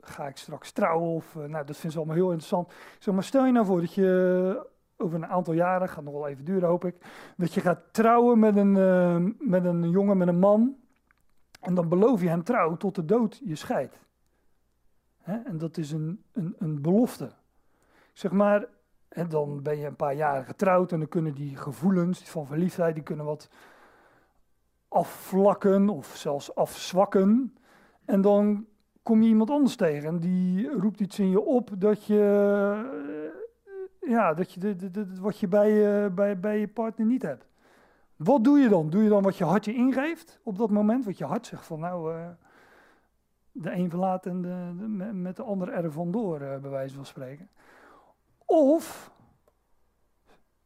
ga ik straks trouwen of uh, nou dat vindt ze allemaal heel interessant. Zeg maar stel je nou voor dat je over een aantal jaren, gaat nog wel even duren hoop ik, dat je gaat trouwen met een, met een jongen, met een man en dan beloof je hem trouw tot de dood je scheidt. En dat is een, een, een belofte. Zeg maar, en dan ben je een paar jaren getrouwd en dan kunnen die gevoelens van verliefdheid, die kunnen wat afvlakken of zelfs afzwakken. En dan kom je iemand anders tegen en die roept iets in je op dat je, eh, ja, dat je de, de, wat je bij, bij, bij je partner niet hebt. Wat doe je dan? Doe je dan wat je hart je ingeeft op dat moment? Wat je hart zegt van nou, uh, de een verlaat en de, met de ander er vandoor, uh, bij wijze van spreken. Of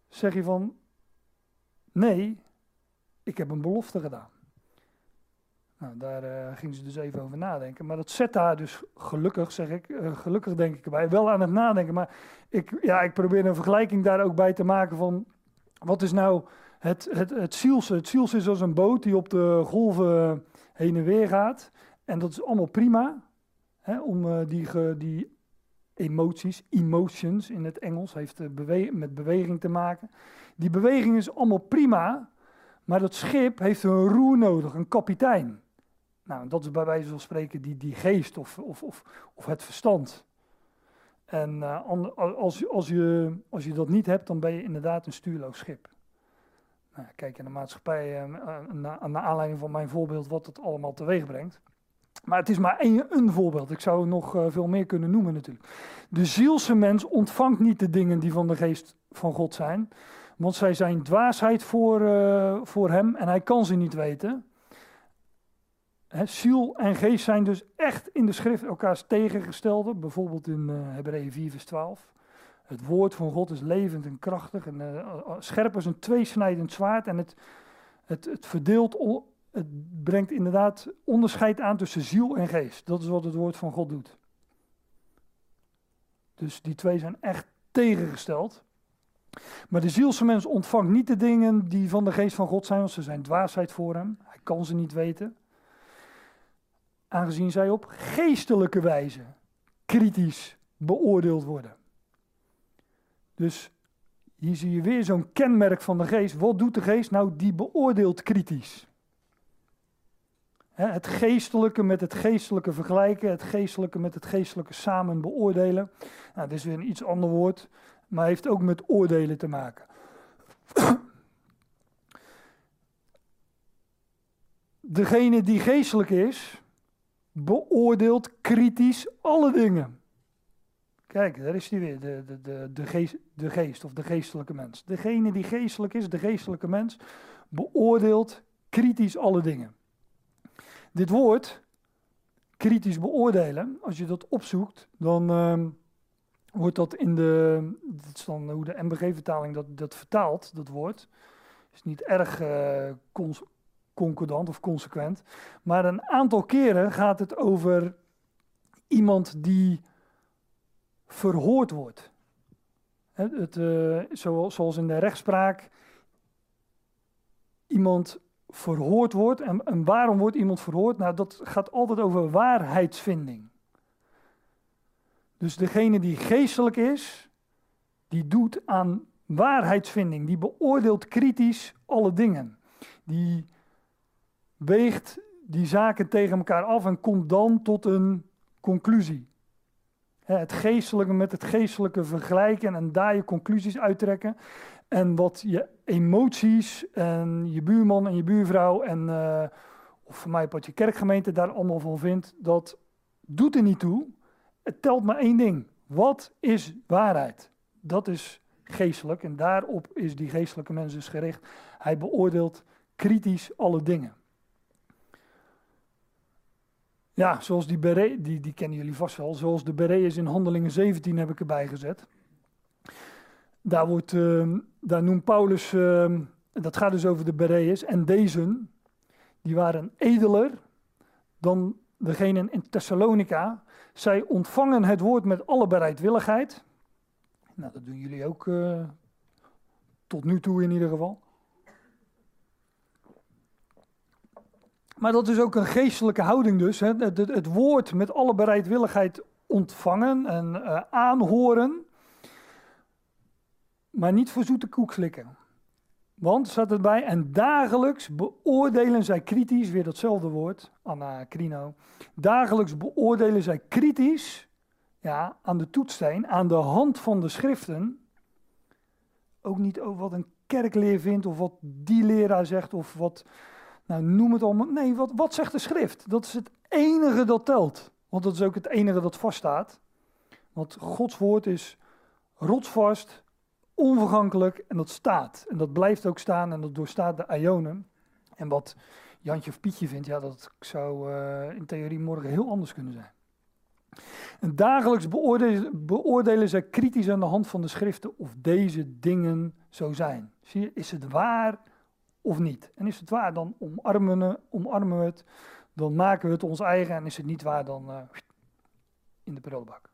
zeg je van nee, ik heb een belofte gedaan. Nou, daar uh, ging ze dus even over nadenken. Maar dat zet haar dus gelukkig, zeg ik, uh, gelukkig denk ik erbij, wel aan het nadenken. Maar ik, ja, ik probeer een vergelijking daar ook bij te maken van, wat is nou het, het, het ziels? Het ziels is als een boot die op de golven heen en weer gaat. En dat is allemaal prima, hè, om uh, die, die emoties, emotions in het Engels, heeft met beweging te maken. Die beweging is allemaal prima, maar dat schip heeft een roer nodig, een kapitein. Nou, dat is bij wijze van spreken die, die geest of, of, of, of het verstand. En uh, als, als, je, als je dat niet hebt, dan ben je inderdaad een stuurloos schip. Nou, kijk naar de maatschappij, uh, naar, naar aanleiding van mijn voorbeeld, wat het allemaal teweeg brengt. Maar het is maar één, een voorbeeld. Ik zou nog veel meer kunnen noemen natuurlijk. De zielse mens ontvangt niet de dingen die van de geest van God zijn. Want zij zijn dwaasheid voor, uh, voor hem en hij kan ze niet weten. Ziel en geest zijn dus echt in de schrift elkaars tegengestelde. Bijvoorbeeld in uh, Hebreeën 4 vers 12. Het woord van God is levend en krachtig en uh, scherp als een tweesnijdend zwaard. En het, het, het verdeelt, het brengt inderdaad onderscheid aan tussen ziel en geest. Dat is wat het woord van God doet. Dus die twee zijn echt tegengesteld. Maar de zielse mens ontvangt niet de dingen die van de geest van God zijn, want ze zijn dwaasheid voor hem. Hij kan ze niet weten. Aangezien zij op geestelijke wijze kritisch beoordeeld worden. Dus hier zie je weer zo'n kenmerk van de geest. Wat doet de geest? Nou, die beoordeelt kritisch. Het geestelijke met het geestelijke vergelijken, het geestelijke met het geestelijke samen beoordelen. Nou, dit is weer een iets ander woord maar heeft ook met oordelen te maken. (clears throat) Degene die geestelijk is, beoordeelt kritisch alle dingen. Kijk, daar is hij weer, de, de, de, de, geest, de geest of de geestelijke mens. Degene die geestelijk is, de geestelijke mens, beoordeelt kritisch alle dingen. Dit woord, kritisch beoordelen, als je dat opzoekt, dan uh, wordt dat in de, is dan hoe de MBG-vertaling dat, dat vertaalt, dat woord, is niet erg uh, concordant of consequent, maar een aantal keren gaat het over iemand die verhoord wordt. Het, uh, zoals in de rechtspraak iemand verhoord wordt. En, en waarom wordt iemand verhoord? Nou, dat gaat altijd over waarheidsvinding. Dus degene die geestelijk is, die doet aan waarheidsvinding. Die beoordeelt kritisch alle dingen. Die weegt die zaken tegen elkaar af en komt dan tot een conclusie. Het geestelijke met het geestelijke vergelijken en daar je conclusies uittrekken. En wat je emoties en je buurman en je buurvrouw en uh, of voor mij wat je kerkgemeente daar allemaal van vindt, dat doet er niet toe. Het telt maar één ding. Wat is waarheid? Dat is geestelijk en daarop is die geestelijke mens dus gericht. Hij beoordeelt kritisch alle dingen. Ja, zoals die beret, die, die kennen jullie vast wel, zoals de beret is in Handelingen 17 heb ik erbij gezet. Daar, wordt, daar noemt Paulus, uh, dat gaat dus over de Bereërs, en deze, die waren edeler dan degene in Thessalonica. Zij ontvangen het woord met alle bereidwilligheid. Nou, dat doen jullie ook uh, tot nu toe in ieder geval. Maar dat is ook een geestelijke houding dus. Hè? Het, het, woord met alle bereidwilligheid ontvangen en uh, aanhoren maar niet voor zoete koek slikken. Want, staat erbij, en dagelijks beoordelen zij kritisch, weer datzelfde woord, anacrino. Dagelijks beoordelen zij kritisch, ja, aan de toetssteen, aan de hand van de schriften. Ook niet over wat een kerkleer vindt, of wat die leraar zegt, of wat, nou noem het allemaal. Nee, wat, wat zegt de schrift? Dat is het enige dat telt. Want dat is ook het enige dat vaststaat. Want Gods woord is rotsvast, onvergankelijk en dat staat. En dat blijft ook staan en dat doorstaat de ionen. En wat Jantje of Pietje vindt, ja, dat zou uh, in theorie morgen heel anders kunnen zijn. En dagelijks beoordelen, beoordelen zij kritisch aan de hand van de schriften of deze dingen zo zijn. Zie je, is het waar of niet? En is het waar, dan omarmen we, omarmen we het, dan maken we het ons eigen. En is het niet waar, dan uh, in de prullenbak.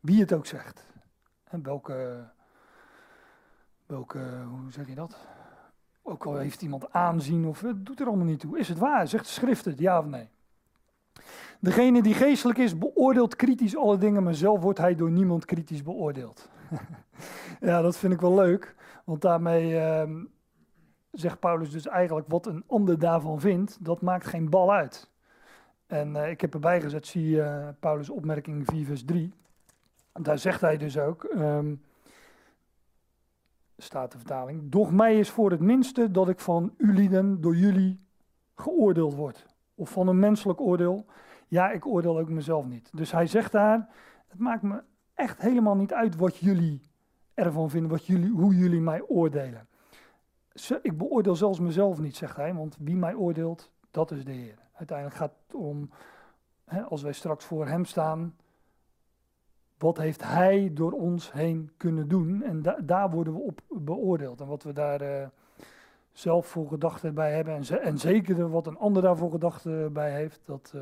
Wie het ook zegt. En welke welke, hoe zeg je dat? Ook al heeft iemand aanzien of het doet er allemaal niet toe. Is het waar? Zegt de schrift het, ja of nee? Degene die geestelijk is, beoordeelt kritisch alle dingen, maar zelf wordt hij door niemand kritisch beoordeeld. (laughs) ja, dat vind ik wel leuk, want daarmee uh, zegt Paulus dus eigenlijk wat een ander daarvan vindt, dat maakt geen bal uit. En uh, ik heb erbij gezet, zie uh, Paulus opmerking 4 vers 3. Daar zegt hij dus ook, um, staat de vertaling. Doch mij is voor het minste dat ik van u lieden door jullie geoordeeld word. Of van een menselijk oordeel. Ja, ik oordeel ook mezelf niet. Dus hij zegt daar, het maakt me echt helemaal niet uit wat jullie ervan vinden, wat jullie, hoe jullie mij oordelen. Ik beoordeel zelfs mezelf niet, zegt hij, want wie mij oordeelt, dat is de Heer. Uiteindelijk gaat het om, hè, als wij straks voor hem staan, wat heeft hij door ons heen kunnen doen? En daar worden we op beoordeeld. En wat we daar uh, zelf voor gedachten bij hebben, en, en zeker wat een ander daarvoor gedachten bij heeft, dat,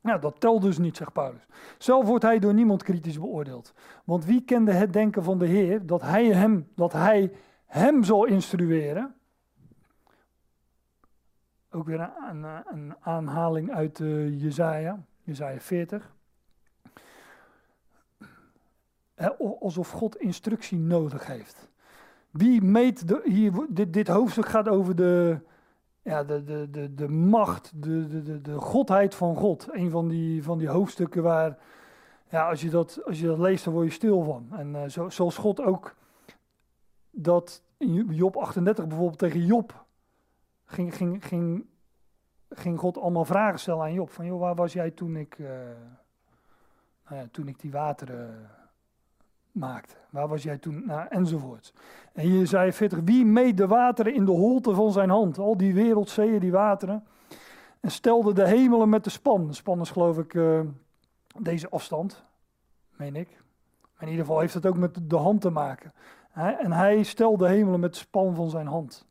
ja, dat telt dus niet, zegt Paulus. Zelf wordt hij door niemand kritisch beoordeeld. Want wie kende het denken van de Heer dat hij hem, dat hij hem zal instrueren? Ook weer een, een, aanhaling uit uh, Jezaja, Jezaja 40 alsof God instructie nodig heeft. Wie meet, de, hier, dit, dit hoofdstuk gaat over de, ja, de, de, de, de macht, de, de, de, de godheid van God. Een van die, van die hoofdstukken waar, ja, als je dat, als je dat leest, dan word je stil van. En uh, zo, zoals God ook dat in Job 38 bijvoorbeeld tegen Job ging, ging, ging ging God allemaal vragen stellen aan Job. Van joh, waar was jij toen ik, uh, nou ja, toen ik die wateren maakte? Waar was jij toen? Nou, enzovoort. En hier zei 40, wie meet de wateren in de holte van zijn hand? Al die wereldzeeën, die wateren. En stelde de hemelen met de span. De span is geloof ik uh, deze afstand, meen ik. In ieder geval heeft het ook met de hand te maken. En hij stelde de hemelen met de span van zijn hand.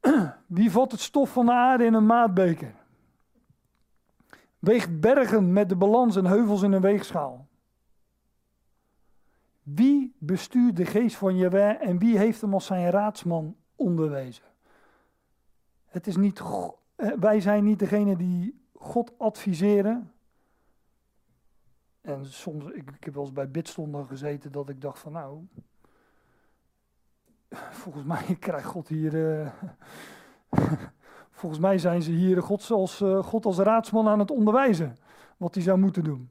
(clears throat) Wie vat het stof van de aarde in een maatbeker? Weegt bergen met de balans en heuvels in een weegschaal. Wie bestuurt de geest van Jaweh en wie heeft hem als zijn raadsman onderwezen? Het is niet, eh, wij zijn niet degene die God adviseren. En soms, ik, ik heb wel eens bij bidstonden gezeten dat ik dacht van nou, volgens mij (laughs) krijgt God hier, uh, (laughs) volgens mij zijn ze hier God als, uh, God als raadsman aan het onderwijzen wat hij zou moeten doen.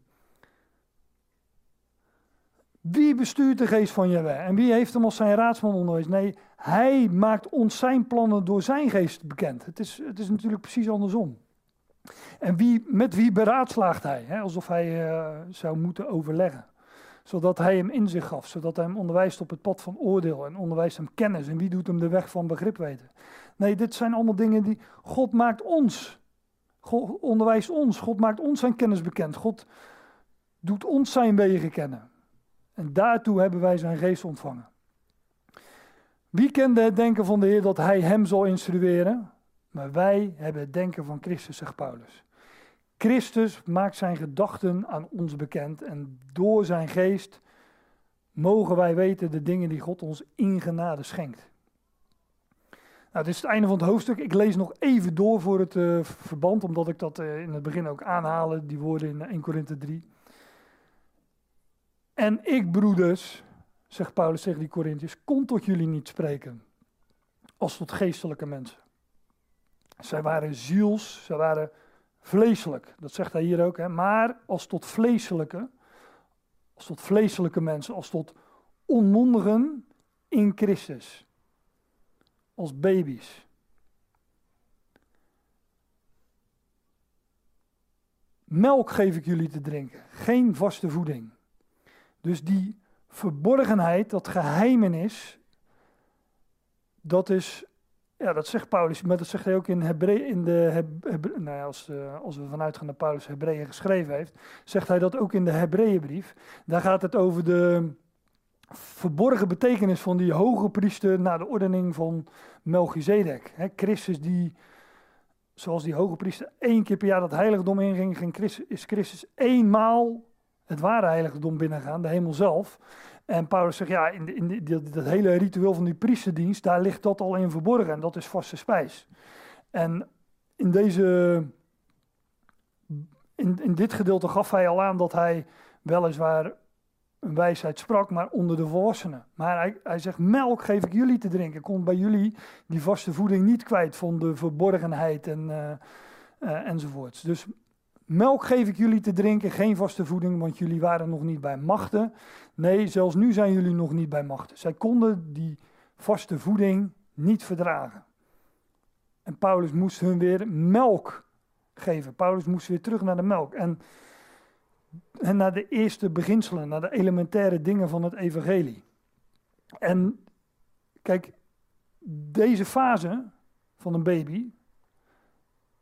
Wie bestuurt de geest van Jaweh? En wie heeft hem als zijn raadsman onderwezen? Nee, hij maakt ons zijn plannen door zijn geest bekend. Het is, het is natuurlijk precies andersom. En wie, met wie beraadslaagt hij? Hè? Alsof hij uh, zou moeten overleggen. Zodat hij hem inzicht gaf. Zodat hij hem onderwijst op het pad van oordeel. En onderwijst hem kennis. En wie doet hem de weg van begrip weten? Nee, dit zijn allemaal dingen die. God maakt ons. God onderwijst ons. God maakt ons zijn kennis bekend. God doet ons zijn wegen kennen. En daartoe hebben wij zijn geest ontvangen. Wie kende het denken van de Heer dat hij hem zal instrueren? Maar wij hebben het denken van Christus, zegt Paulus. Christus maakt zijn gedachten aan ons bekend en door zijn geest mogen wij weten de dingen die God ons in genade schenkt. Nou, dit is het einde van het hoofdstuk. Ik lees nog even door voor het uh, verband, omdat ik dat uh, in het begin ook aanhalen, die woorden in 1 Korinthe 3. En ik, broeders, zegt Paulus tegen die Corinthiërs, kon tot jullie niet spreken als tot geestelijke mensen. Zij waren ziels, zij waren vleeselijk. Dat zegt hij hier ook. Hè? Maar als tot vleeselijke, als tot vleeselijke mensen, als tot onmondigen in Christus. Als baby's. Melk geef ik jullie te drinken, geen vaste voeding. Dus die verborgenheid, dat geheimenis, dat is ja, dat zegt Paulus, maar dat zegt hij ook in, Hebre in de, Heb nou ja, als, uh, als we vanuit gaan dat Paulus Hebreeën geschreven heeft, zegt hij dat ook in de Hebreeënbrief. Daar gaat het over de verborgen betekenis van die hoge priester naar de ordening van Melchizedek. Christus die, zoals die hoge priester één keer per jaar dat heiligdom inging, ging Christus, is Christus eenmaal het ware heiligdom binnengaan, de hemel zelf. En Paulus zegt, ja, in, de, in dat hele ritueel van die priesterdienst, daar ligt dat al in verborgen en dat is vaste spijs. En in deze, in, in dit gedeelte gaf hij al aan dat hij weliswaar een wijsheid sprak, maar onder de volwassenen. Maar hij, zegt, melk geef ik jullie te drinken. Ik kon bij jullie die vaste voeding niet kwijt van de verborgenheid en, uh, enzovoorts. Dus Melk geef ik jullie te drinken, geen vaste voeding, want jullie waren nog niet bij machten. Nee, zelfs nu zijn jullie nog niet bij machten. Zij konden die vaste voeding niet verdragen. En Paulus moest hun weer melk geven. Paulus moest weer terug naar de melk. En, en naar de eerste beginselen, naar de elementaire dingen van het evangelie. En kijk, deze fase van een baby,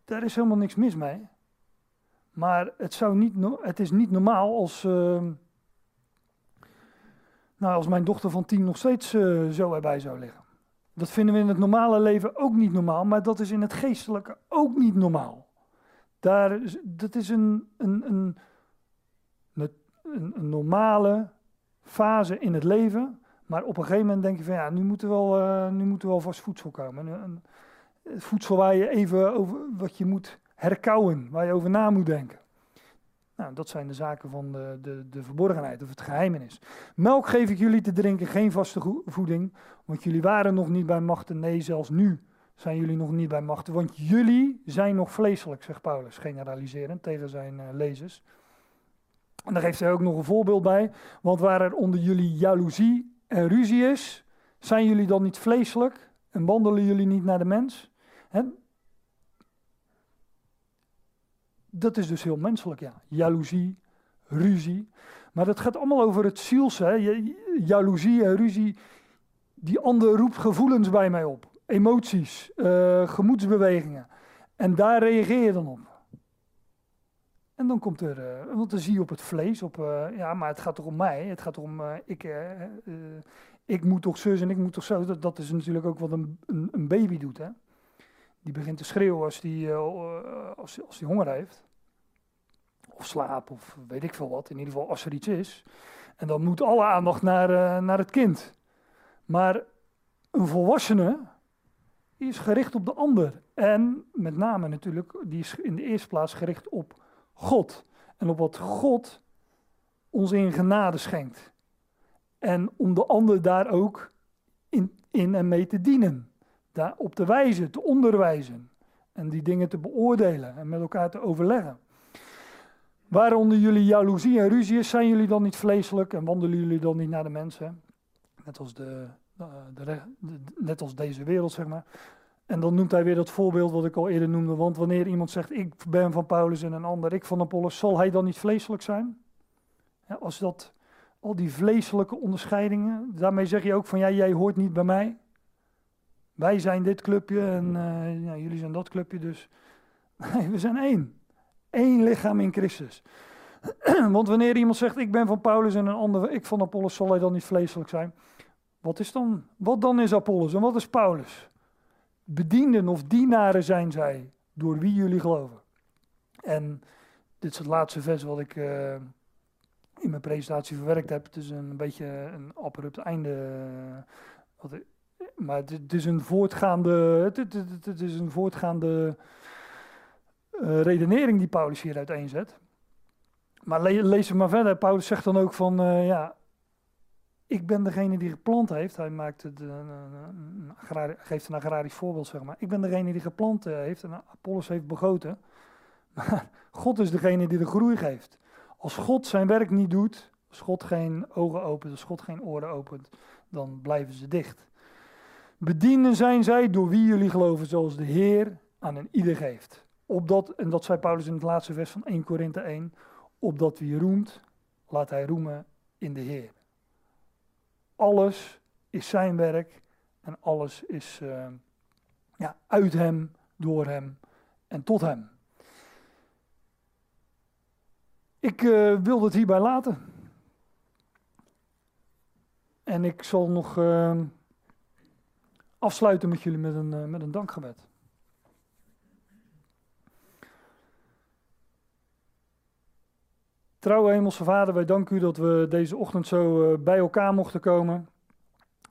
daar is helemaal niks mis mee. Maar het, zou niet, het is niet normaal als, uh, nou, als mijn dochter van tien nog steeds uh, zo erbij zou liggen. Dat vinden we in het normale leven ook niet normaal, maar dat is in het geestelijke ook niet normaal. Daar, dat is een, een, een, een, normale fase in het leven, maar op een gegeven moment denk je van ja, nu moet er wel, uh, nu moet er wel vast voedsel komen. Een, voedsel waar je even over wat je moet herkauwen, waar je over na moet denken. Nou, dat zijn de zaken van de, de, de verborgenheid of het geheimenis. Melk geef ik jullie te drinken, geen vaste voeding, want jullie waren nog niet bij machten. Nee, zelfs nu zijn jullie nog niet bij machten, want jullie zijn nog vleeselijk, zegt Paulus, generaliserend tegen zijn uh, lezers. En daar geeft hij ook nog een voorbeeld bij, want waar er onder jullie jaloezie en ruzie is, zijn jullie dan niet vleeselijk en wandelen jullie niet naar de mens? Dat is dus heel menselijk, ja. Jaloezie, ruzie. Maar dat gaat allemaal over het ziels, hè. Jaloezie en ruzie. Die ander roept gevoelens bij mij op. Emoties, uh, gemoedsbewegingen. En daar reageer je dan op. En dan komt er, uh, want dan zie je op het vlees, op, uh, ja, maar het gaat toch om mij. Het gaat om, ik, ik moet toch zus en ik moet toch zo. Dat, dat is natuurlijk ook wat een, een, een baby doet, hè. Die begint te schreeuwen als die, als, als die honger heeft of slaap of weet ik veel wat. In ieder geval als er iets is. En dan moet alle aandacht naar, uh, naar het kind. Maar een volwassene is gericht op de ander. En met name natuurlijk, die is in de eerste plaats gericht op God. En op wat God ons in genade schenkt. En om de ander daar ook in, in en mee te dienen. Daar op te wijzen, te onderwijzen. En die dingen te beoordelen en met elkaar te overleggen. Waaronder jullie jaloezie en ruzie is, zijn jullie dan niet vleeselijk en wandelen jullie dan niet naar de mensen? Net als, de, de, net als deze wereld, zeg maar. En dan noemt hij weer dat voorbeeld wat ik al eerder noemde. Want wanneer iemand zegt, ik ben van Paulus en een ander, ik van Apollos, zal hij dan niet vleeselijk zijn? Als dat, al die vleeselijke onderscheidingen, daarmee zeg je ook van, ja, jij hoort niet bij mij. Wij zijn dit clubje en ja, jullie zijn dat clubje, dus (laughs) we zijn één. Eén lichaam in Christus. (clears throat) Want wanneer iemand zegt, ik ben van Paulus en een ander, ik van Apollos, zal hij dan niet vleeselijk zijn? Wat is dan, wat dan is Apollos en wat is Paulus? Bedienden of dienaren zijn zij, door wie jullie geloven. En dit is het laatste vers wat ik uh, in mijn presentatie verwerkt heb. Het is een beetje een abrupt einde. Uh, maar het, is een voortgaande, het, het is een voortgaande redenering die Paulus hier uiteenzet. Maar le lees het maar verder. Paulus zegt dan ook van, uh, ja, ik ben degene die geplant heeft. Hij maakt het, uh, een geeft een agrarisch voorbeeld, zeg maar. Ik ben degene die geplant heeft en Apollos heeft begoten. (laughs) Maar God is degene die de groei geeft. Als God zijn werk niet doet, als God geen ogen opent, als God geen oren opent, dan blijven ze dicht. Bedienen zijn zij door wie jullie geloven, zoals de Heer aan een ieder geeft. Opdat, en dat zei Paulus in het laatste vers van 1 Korinthe 1, opdat wie roemt, laat hij roemen in de Heer. Alles is zijn werk en alles is uh, ja, uit hem, door hem en tot hem. Ik uh, wil het hierbij laten. En ik zal nog uh, afsluiten met jullie met een, met een dankgebed. Trouwe Hemelse Vader, wij danken u dat we deze ochtend zo eh, bij elkaar mochten komen.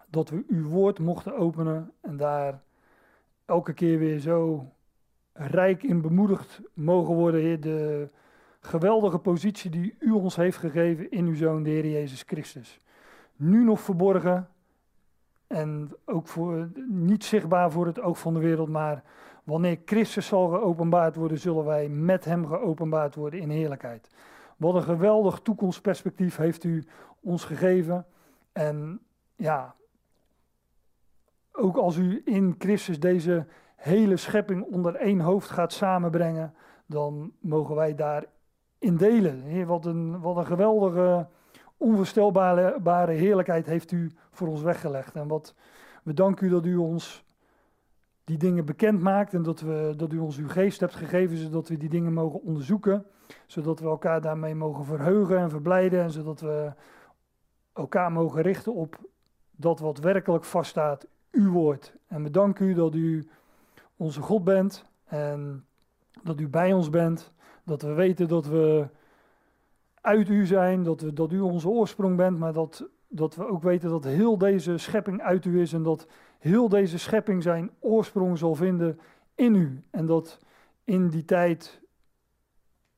Dat we uw woord mochten openen en daar elke keer weer zo rijk in bemoedigd mogen worden, Heer. De geweldige positie die u ons heeft gegeven in uw Zoon, de Heer Jezus Christus. Nu nog verborgen en ook voor, niet zichtbaar voor het oog van de wereld, maar wanneer Christus zal geopenbaard worden, zullen wij met hem geopenbaard worden in heerlijkheid. Wat een geweldig toekomstperspectief heeft u ons gegeven. En ja, ook als u in Christus deze hele schepping onder één hoofd gaat samenbrengen, dan mogen wij daarin delen. Heer, wat een, wat een geweldige, onvoorstelbare heerlijkheid heeft u voor ons weggelegd. En wat we danken u dat u ons die dingen bekend maakt en dat, we, dat u ons uw geest hebt gegeven, zodat we die dingen mogen onderzoeken, zodat we elkaar daarmee mogen verheugen en verblijden en zodat we elkaar mogen richten op dat wat werkelijk vaststaat, uw woord. En we danken u dat u onze God bent en dat u bij ons bent, dat we weten dat we uit u zijn, dat, we, dat u onze oorsprong bent, maar dat, dat we ook weten dat heel deze schepping uit u is en dat heel deze schepping zijn oorsprong zal vinden in u. En dat in die tijd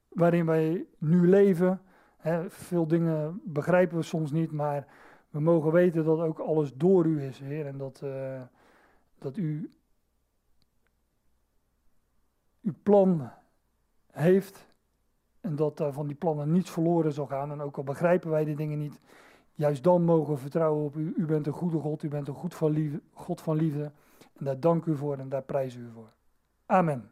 waarin wij nu leven, hè, veel dingen begrijpen we soms niet, maar we mogen weten dat ook alles door u is, Heer. En dat, uh, dat u uw plan heeft en dat van die plannen niets verloren zal gaan. En ook al begrijpen wij die dingen niet, Juist dan mogen we vertrouwen op u. U bent een goede God, u bent een goed van God van liefde. En daar dank u voor en daar prijs u voor. Amen.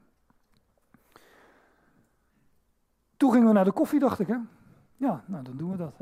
Toen gingen we naar de koffie, dacht ik, hè? Ja, nou, dan doen we dat.